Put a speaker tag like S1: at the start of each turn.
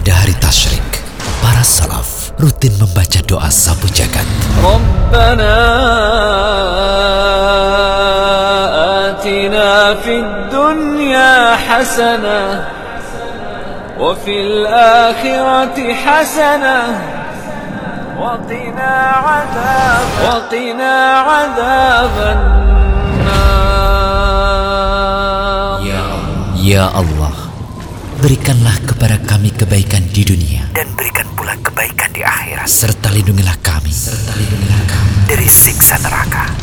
S1: Pada hari tasyrik, para salaf rutin membaca doa sapu jagat.
S2: ربنا آتنا في الدنيا حسنة وفي الآخرة حسنة وقنا عذاب وقنا عذاب النار
S1: Ya Allah, berikanlah kepada kami kebaikan di dunia
S3: dan berikan pula kebaikan di akhirat
S1: serta lindungilah kami serta lindungilah kami
S3: dari siksa neraka.